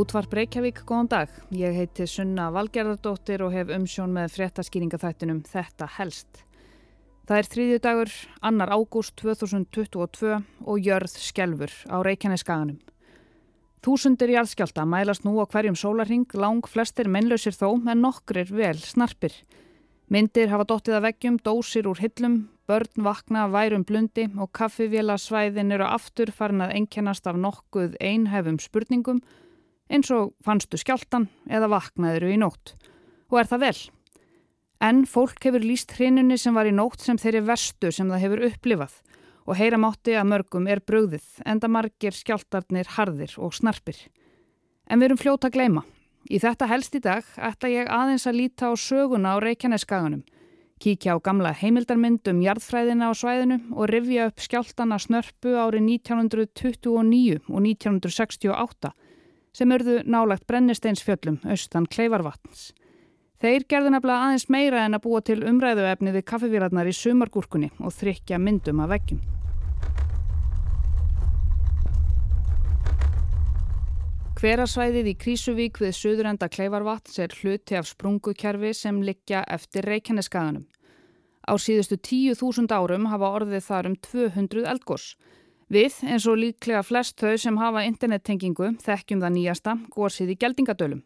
Útvarp Reykjavík, góðan dag. Ég heiti Sunna Valgerðardóttir og hef umsjón með fréttaskýringaþættinum Þetta helst. Það er þrýðju dagur, annar ágúst 2022 og jörð skjelfur á Reykjaneskaganum. Þúsundir jarðskjálta mælast nú á hverjum sólarhing, lang flestir mennlausir þó, en nokkrir vel snarpir. Myndir hafa dottið að veggjum, dósir úr hillum, börn vakna, værum blundi og kaffivélasvæðin eru aftur farin að enkjænast af nokkuð einhefum spurningum eins og fannstu skjáltan eða vaknaðiru í nótt. Og er það vel? En fólk hefur líst hrinunni sem var í nótt sem þeirri verstu sem það hefur upplifað og heyra mátti að mörgum er bröðið enda margir skjáltarnir harðir og snarpir. En við erum fljóta að gleima. Í þetta helst í dag ætla ég aðeins að líta á söguna á Reykjaneskaganum, kíkja á gamla heimildarmynd um jarðfræðina á svæðinu og rifja upp skjáltana snörpu árið 1929 og 1968 sem örðu nálagt brennisteinsfjöllum austan Kleifarvatns. Þeir gerðu nefnilega aðeins meira en að búa til umræðuefni við kaffevílarnar í sumargúrkunni og þrykja myndum af veggjum. Hverasvæðið í Krísuvík við söðurenda Kleifarvatns er hluti af sprungukerfi sem liggja eftir Reykjaneskaganum. Á síðustu 10.000 árum hafa orðið þar um 200 eldgós. Við, eins og líklega flest þau sem hafa internettengingu, þekkjum það nýjasta, górsið í geldingadölum.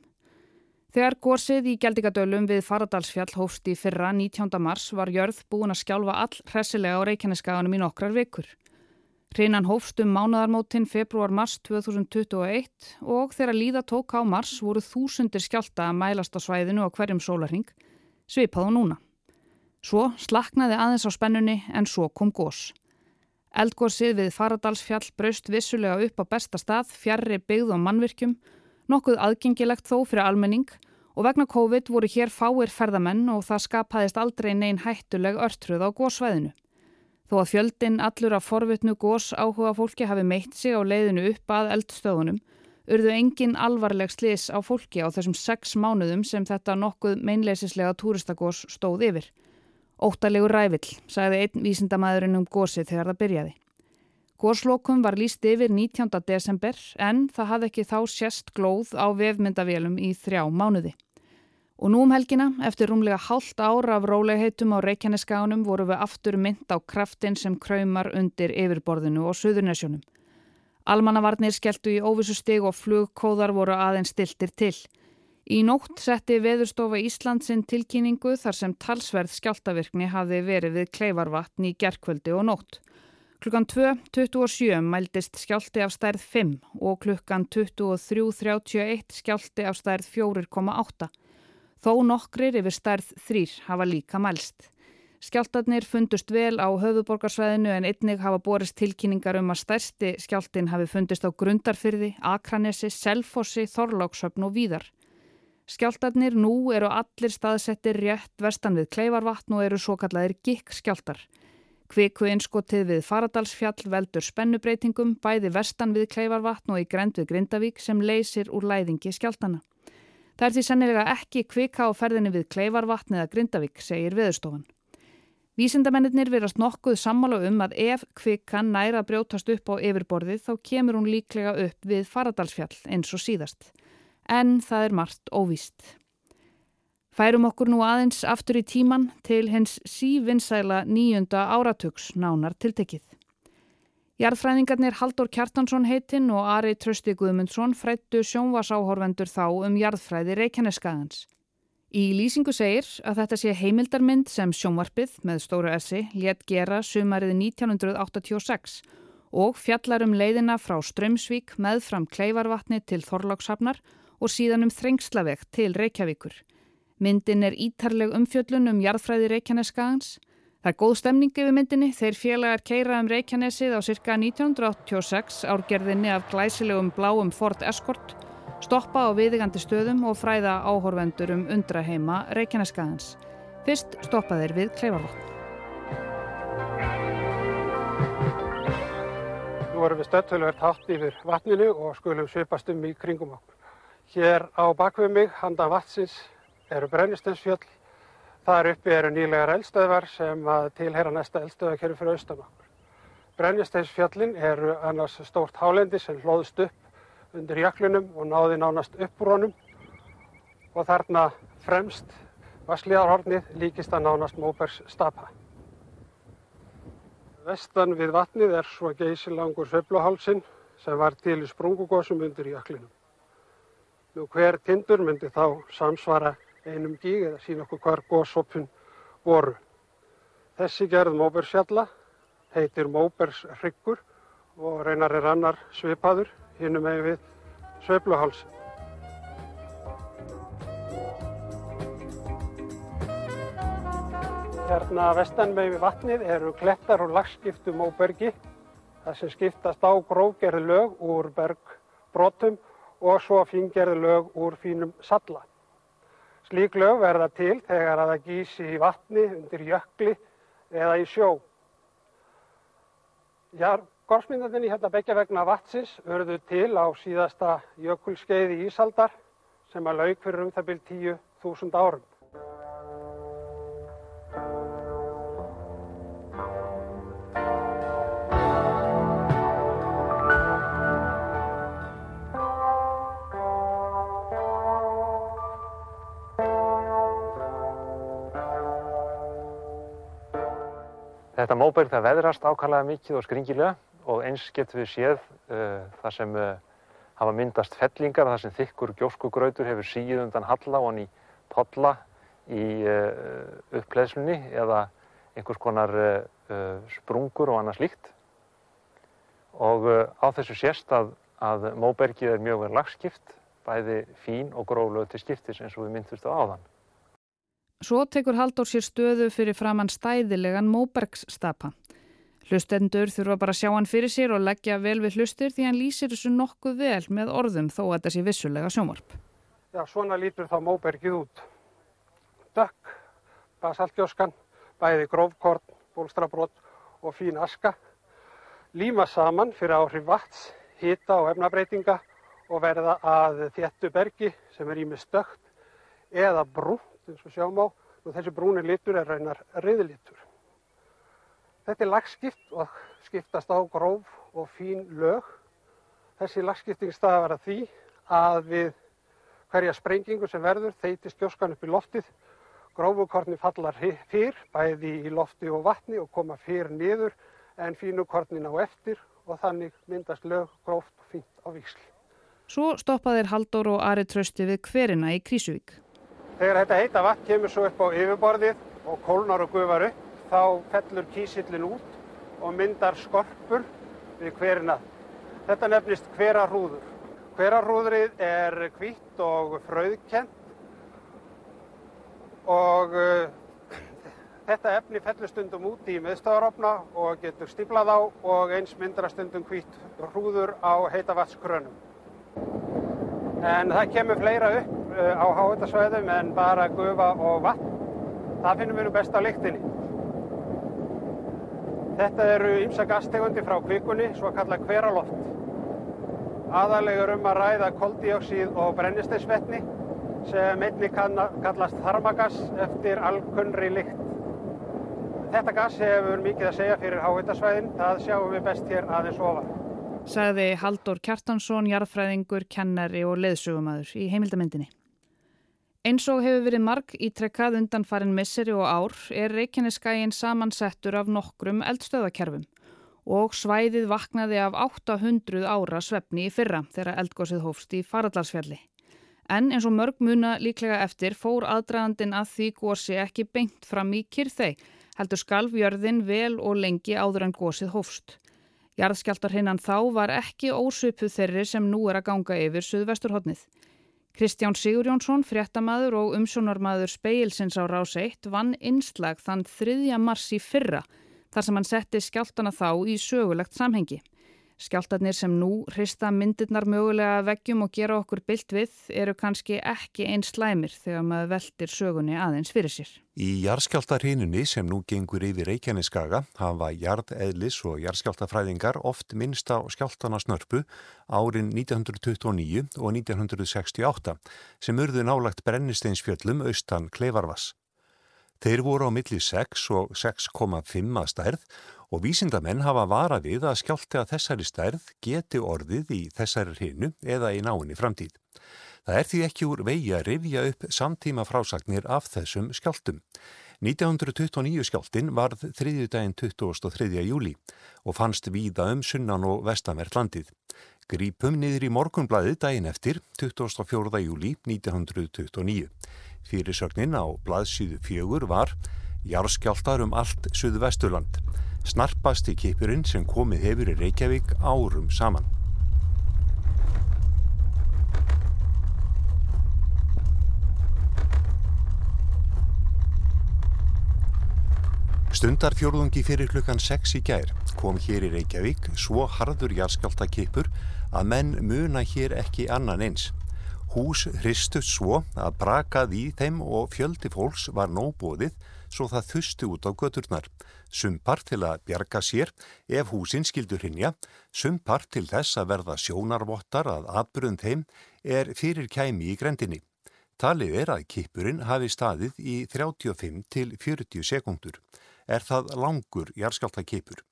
Þegar górsið í geldingadölum við Faradalsfjall hófst í fyrra 19. mars var jörð búin að skjálfa all hressilega á Reykjaneskaganum í nokkrar vikur. Hreinan hófst um mánadarmótin februar-mars 2021 og þegar líða tók á mars voru þúsundir skjálta að mælast á svæðinu á hverjum sólarring, svipað og núna. Svo slaknaði aðeins á spennunni en svo kom gós. Eldgórsið við Faradalsfjall braust vissulega upp á besta stað, fjarrri byggð og mannvirkjum, nokkuð aðgengilegt þó fyrir almenning og vegna COVID voru hér fáir ferðamenn og það skapaðist aldrei neyn hættuleg örtruð á gósvæðinu. Þó að fjöldin allur af forvitnu gós áhuga fólki hafi meitt sig á leiðinu upp að eldstöðunum, urðu engin alvarleg slis á fólki á þessum sex mánuðum sem þetta nokkuð meinleisislega túristagós stóð yfir. Óttalegur rævill, sagði einn vísindamæðurinn um gósið þegar það byrjaði. Góslokum var líst yfir 19. desember en það hafði ekki þá sérst glóð á vefmyndavélum í þrjá mánuði. Og nú um helgina, eftir rúmlega hálft ára af rólegheitum á Reykjanesskánum voru við aftur mynd á kraftin sem kraumar undir yfirborðinu og Suðurnesjónum. Almannavarnir skelltu í óvissu stig og flugkóðar voru aðeins stiltir til. Í nótt setti Veðurstofa Íslandsinn tilkynningu þar sem talsverð skjáltavirkni hafi verið við kleifarvatn í gerkvöldi og nótt. Klukkan 2.27 mæltist skjálti af stærð 5 og klukkan 23.31 skjálti af stærð 4,8. Þó nokkrir yfir stærð 3 hafa líka mælst. Skjáltarnir fundust vel á höfuborgarsvæðinu en einnig hafa borist tilkynningar um að stærsti skjáltin hafi fundist á Grundarfyrði, Akranesi, Selfossi, Þorláksöfn og Víðar. Skjáltarnir nú eru allir staðsettir rétt vestan við Kleifarvatn og eru svo kallaðir gikk skjáltar. Kviku einskotið við Faradalsfjall veldur spennubreitingum bæði vestan við Kleifarvatn og í grend við Grindavík sem leysir úr læðingi skjáltana. Það er því sennilega ekki kvika á ferðinni við Kleifarvatn eða Grindavík, segir viðstofan. Vísindamennir verðast nokkuð sammála um að ef kvikan næra brjótast upp á yfirborðið þá kemur hún líklega upp við Faradalsfjall eins og síðast en það er margt óvíst. Færum okkur nú aðeins aftur í tíman til hens sívinsæla nýjunda áratugs nánar tiltekið. Jarðfræðingarnir Haldur Kjartansson heitinn og Ari Trösti Guðmundsson frættu sjónvasáhorvendur þá um jarðfræði Reykjaneskaðans. Í lýsingu segir að þetta sé heimildarmynd sem sjónvarpið með stóru essi létt gera sumarið 1986 og fjallar um leiðina frá Strömsvík með fram Kleivarvatni til Þorlákshafnar og síðan um þrengslaveg til Reykjavíkur. Myndin er ítarleg umfjöllun um jarðfræði Reykjaneskagans. Það er góð stemning yfir myndinni þeir félagar keira um Reykjanesið á cirka 1986 árgerðinni af glæsilegum bláum Ford Escort, stoppa á viðigandi stöðum og fræða áhorvendur um undraheima Reykjaneskagans. Fyrst stoppa þeir við Kleifarvotn. Nú erum við stöldtöluvert hátt yfir vatninu og skulum svipast um í kringum okkur. Hér á bakvið mig, handa vatsins, eru brennistensfjöll. Þar uppi eru nýlegar eldstöðvar sem tilhera næsta eldstöðakerfi fyrir austamakkur. Brennistensfjöllin eru annars stórt hálendi sem hlóðst upp undir jöklinum og náði nánast uppbúrónum og þarna fremst Vassliðarhornið líkist að nánast Móbergs stapa. Vestan við vatnið er svo geysilangur sveifluhálsin sem var til í sprungugósum undir jöklinum. Nú hver tindur myndi þá samsvara einum gíg eða sína okkur hvar gósopun voru. Þessi gerð Móbergsfjalla heitir Móbergsryggur og reynar er annar svipaður hinnum með við sveifluhálsin. Hérna vestan með við vatnið eru klettar og lagskiptum Móbergi þar sem skiptast á grófgerð lög úr bergbrotum og svo fíngerð lög úr fínum salla. Slík lög verða til þegar að það gísi í vatni, undir jökli eða í sjó. Í hérna begja vegna vatsins verður til á síðasta jökulskeiði Ísaldar sem að lauk fyrir um það byrj 10.000 árum. Þetta móberg það veðrast ákvæmlega mikið og skringilega og eins getur við séð uh, þar sem uh, hafa myndast fellingar, þar sem þykkur gjóskugrautur hefur síð undan halla og hann í podla í uh, uppleðslunni eða einhvers konar sprungur og annað slíkt. Og á þessu sést að, að móbergið er mjög vel lagskipt, bæði fín og gróflög til skiptis eins og við myndumst á áðan. Svo tekur Halldór sér stöðu fyrir framann stæðilegan Móbergsstapa. Hlustendur þurfa bara að sjá hann fyrir sér og leggja vel við hlustir því hann lýsir þessu nokkuð vel með orðum þó að sé vissulega sjómarp. Já, svona lítur þá Móbergið út. Dökk, basaltgjóskan, bæði grófkorn, bólstrabrót og fín aska. Líma saman fyrir áhrif vats, hita og efnabreitinga og verða að þéttu bergi sem er ímið stökt eða brúnt eins og sjáum á og þessi brúni litur er reynar riðlitur. Þetta er lagskipt og skiptast á gróf og fín lög. Þessi lagskipting staðar að því að við hverja sprengingu sem verður þeitist gjóskan upp í loftið. Grófukorni fallar fyrr, bæði í lofti og vatni og koma fyrr niður en fínukornin á eftir og þannig myndast lög gróft og fínt á vísl. Svo stoppaðir Haldur og Ari Trösti við hverina í Krísuvík. Þegar þetta heita vatn kemur svo upp á yfirborðið og kólnar og gufar upp, þá fellur kísillin út og myndar skorpur við hverina. Þetta nefnist hverarúður. Hverarúðrið er hvitt og fröðkent og uh, þetta efni fellur stundum út í miðstöðarofna og getur stíplað á og eins myndra stundum hvitt hrúður á heita vatnskrönum. En það kemur fleira upp á háhitasvæðum en bara gufa og vatn. Það finnum við nú best á lyktinni. Þetta eru ymsa gastegundi frá kvikunni, svo kalla hveraloft. Aðalegur um að ræða koldíóksíð og brennisteinsvetni sem einni kallast þarmagas eftir alkunnri lykt. Þetta gas hefur mikið að segja fyrir háhitasvæðin, það sjáum við best hér aðeins ofar. Sagði Haldur Kjartansson, jarðfræðingur, kennari og leðsögumæður í heimildamindinni. Eins og hefur verið marg ítrekkað undan farin misseri og ár er Reykjaneskægin samansettur af nokkrum eldstöðakerfum og svæðið vaknaði af 800 ára svefni í fyrra þegar eldgósið hófst í Faradalsfjalli. En eins og mörg muna líklega eftir fór aðdragandin að því gósi ekki beint fram í kyrþei, heldur skalfjörðin vel og lengi áður en gósið hófst. Jarðskjáltar hinnan þá var ekki ósöpuð þeirri sem nú er að ganga yfir Suðvesturhóttnið. Kristján Sigurjónsson, fréttamaður og umsjónarmaður Speilsins á rás 1 vann innslag þann 3. mars í fyrra þar sem hann setti skjáltana þá í sögulegt samhengi. Skjáltarnir sem nú hrista myndirnar mögulega veggjum og gera okkur byllt við eru kannski ekki einn slæmir þegar maður veldir sögunni aðeins fyrir sér. Í jarðskjáltarhinunni sem nú gengur yfir Reykjaneskaga hafa jarðeðlis og jarðskjáltafræðingar oft minnst á skjáltana snörpu árin 1929 og 1968 sem urðu nálagt brennisteinsfjöllum austan Kleifarvass. Þeir voru á milli 6 og 6,5 að stærð og vísindamenn hafa vara við að skjálti að þessari stærð geti orðið í þessari hreinu eða í náinni framtíð. Það er því ekki úr vegi að rifja upp samtíma frásagnir af þessum skjáltum. 1929 skjáltin varð þriðjudaginn 23. júli og fannst víða um sunnan og vestanvert landið. Grípum niður í morgunblæði daginn eftir 24. júli 1929. Fyrirsögnin á blaðsýðu fjögur var Járskjáltar um allt Suðu Vesturland. Snarpasti kipurinn sem komið hefur í Reykjavík árum saman. Stundarfjórðungi fyrir klukkan 6 í gær kom hér í Reykjavík svo harður jarðskjáltakipur að menn muna hér ekki annan eins. Hús hristust svo að brakað í þeim og fjöldi fólks var nóbóðið svo það þusti út á göturnar. Sumpar til að bjarga sér ef húsin skildur hinja, sumpar til þess að verða sjónarvottar að atbyrðum þeim er fyrir kæmi í grendinni. Talið er að kipurinn hafi staðið í 35 til 40 sekundur er það langur jarðskjáltakipur.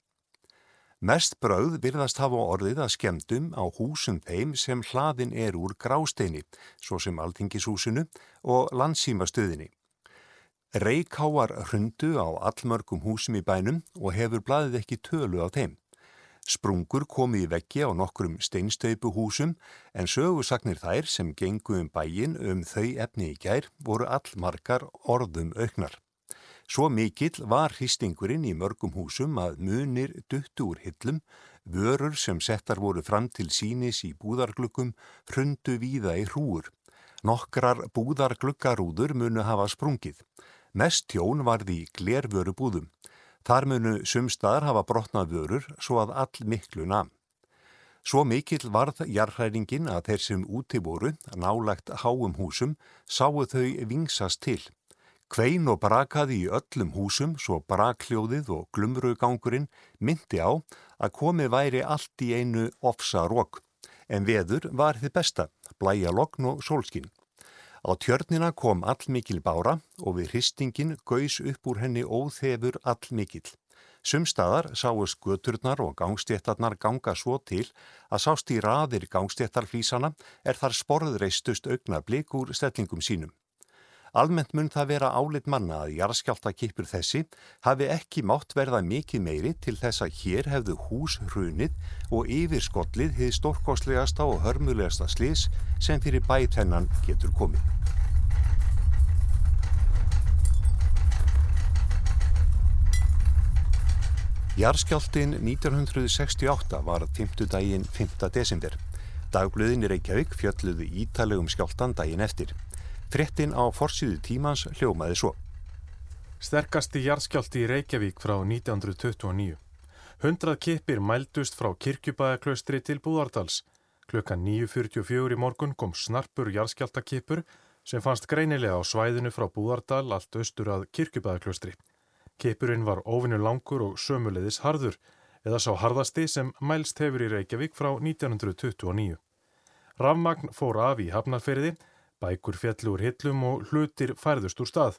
Mest brauð virðast hafa orðið að skemdum á húsum þeim sem hlaðin er úr grásteini, svo sem Altingishúsinu og landsýmastöðinni. Reykháar hrundu á allmörgum húsum í bænum og hefur blaðið ekki tölu á þeim. Sprungur komi í veggi á nokkrum steinstöypu húsum en sögusagnir þær sem gengu um bæin um þau efni í gær voru allmarkar orðum auknar. Svo mikill var hristingurinn í mörgum húsum að munir duttu úr hillum, vörur sem settar voru fram til sínis í búðarglukkum hrundu víða í hrúur. Nokkrar búðarglukkarúður munu hafa sprungið. Mest tjón varði í glervöru búðum. Þar munu sumstaðar hafa brotnað vörur svo að all miklu namn. Svo mikill varð jarðhæringin að þeir sem úti voru, nálagt háum húsum, sáu þau vingsast til. Kvein og brakaði í öllum húsum svo brakljóðið og glumrugangurinn myndi á að komið væri allt í einu ofsa rók. En veður var þið besta, blæja lokn og sólskinn. Á tjörnina kom all mikil bára og við hristingin gauðs upp úr henni óþefur all mikil. Sumstaðar sáust göturnar og gangstéttarnar ganga svo til að sást í raðir gangstéttarflísana er þar sporðreistust augna blik úr stellingum sínum. Almennt mun það vera álit manna að jarðskjáltakipur þessi hafi ekki mátt verða mikið meiri til þess að hér hefðu hús hrunið og yfirskollið hið stórkostlegasta og hörmulegasta slis sem fyrir bætennan getur komið. Jarðskjáltin 1968 var 5. daginn 5. desember. Dagblöðin í Reykjavík fjölluðu ítalegum skjáltan daginn eftir. Frettin á forsýðu tímans hljómaði svo. Sterkasti jarðskjálti í Reykjavík frá 1929. Hundrað kipir mældust frá kirkjubæðaklaustri til Búðardals. Klukkan 9.44 í morgun kom snarpur jarðskjáltakipur sem fannst greinilega á svæðinu frá Búðardal allt austur að kirkjubæðaklaustri. Kipurinn var óvinnu langur og sömuleiðis harður eða sá harðasti sem mælst hefur í Reykjavík frá 1929. Rafmagn fór af í hafnarferiði Bækur fjallu úr hillum og hlutir færðust úr stað.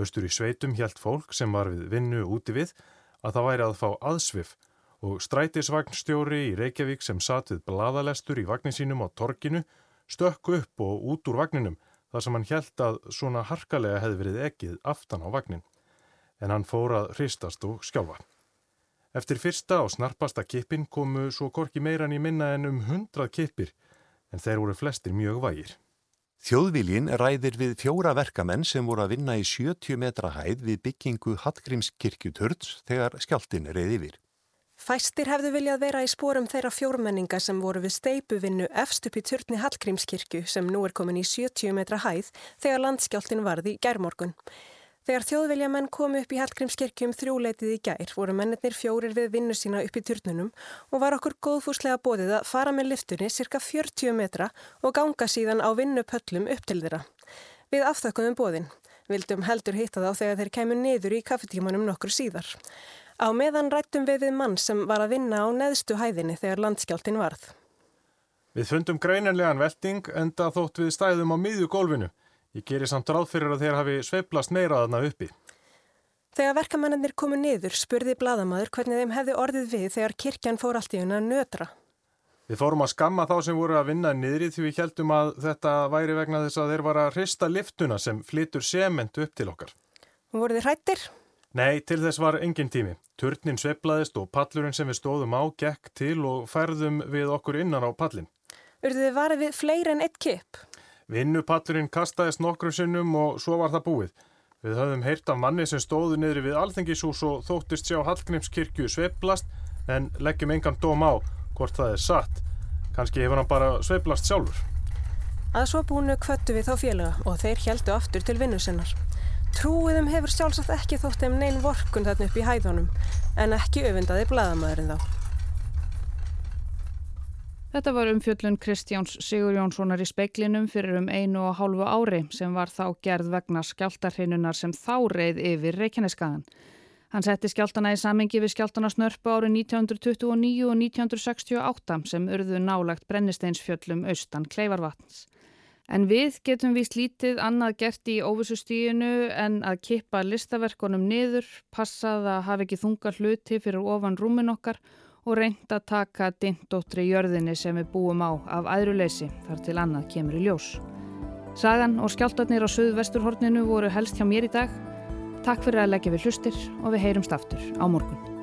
Östur í sveitum hjælt fólk sem var við vinnu úti við að það væri að fá aðsvif og strætisvagnstjóri í Reykjavík sem satt við bladalestur í vagnin sínum á torkinu stökku upp og út úr vagninum þar sem hann hjælt að svona harkalega hefði verið ekkið aftan á vagnin. En hann fór að hristast og skjálfa. Eftir fyrsta og snarpasta kippin komu svo korki meiran í minna en um hundrað kippir en þeir voru flestir mjög vægir. Þjóðviljin ræðir við fjóra verkamenn sem voru að vinna í 70 metra hæð við byggingu Hallgrímskirkjuturns þegar skjáltin reyði yfir. Fæstir hefðu viljað vera í spórum þeirra fjórmenninga sem voru við steipuvinnu efst upp í turni Hallgrímskirkju sem nú er komin í 70 metra hæð þegar landskjáltin varði gærmorgun. Þegar þjóðviljamenn komu upp í Hallgrímskirkjum þrjúleitið í gær voru mennir fjórir við vinnu sína upp í turnunum og var okkur góðfúslega bóðið að fara með liftunni cirka 40 metra og ganga síðan á vinnupöllum upp til þeirra. Við afþökkumum bóðin. Vildum heldur hitta þá þegar þeir kemur niður í kaffetímanum nokkur síðar. Á meðan rættum við við mann sem var að vinna á neðstu hæðinni þegar landskjáltin varð. Við fundum greinanlegan velting enda þótt við stæðum á miðju gólfinu. Ég gerir samt ráð fyrir að þeir hafi sveiplast meira aðna uppi. Þegar verkamennir komu niður spurði bladamadur hvernig þeim hefði orðið við þegar kirkjan fór allt í unna nötra. Við fórum að skamma þá sem voru að vinna niðri því við heldum að þetta væri vegna þess að þeir var að hrista liftuna sem flytur sement upp til okkar. Voru þið hrættir? Nei, til þess var engin tími. Turnin sveplaðist og pallurinn sem við stóðum á gekk til og færðum við okkur innan á pallin. Urðu þið varið við fleiri en eitt kip? Vinnupallurinn kastaðist nokkrum sinnum og svo var það búið. Við höfum heyrt af manni sem stóðu niðri við alþengishús og þóttist sjá Hallgrímskirkju sveiplast en leggjum engan dóm á hvort það er satt. Kanski hefur hann bara sveiplast sjálfur. Að svo búinu kvöttu við þá félaga og þeir heldu aftur til vinnu sinnar. Trúiðum hefur sjálfsagt ekki þótt þeim neyn vorkun þarna upp í hæðunum en ekki öfundaði bladamæðurinn þá. Þetta var umfjöllun Kristjáns Sigur Jónssonar í speiklinum fyrir um einu og hálfu ári sem var þá gerð vegna skjáltarheinunar sem þá reið yfir Reykjaneskaðan. Hann setti skjáltana í samengi við skjáltana snörpu árið 1929 og 1968 sem urðu nálagt brennisteinsfjöllum austan Kleifarvatns. En við getum vist lítið annað gert í óvissustíinu en að kippa listaverkonum niður, passað að hafa ekki þunga hluti fyrir ofan rúmin okkar og reynd að taka dindóttri jörðinni sem við búum á af æðruleysi þar til annað kemur í ljós. Sagan og skjáltarnir á söðu-vesturhorninu voru helst hjá mér í dag. Takk fyrir að leggja við hlustir og við heyrumst aftur á morgun.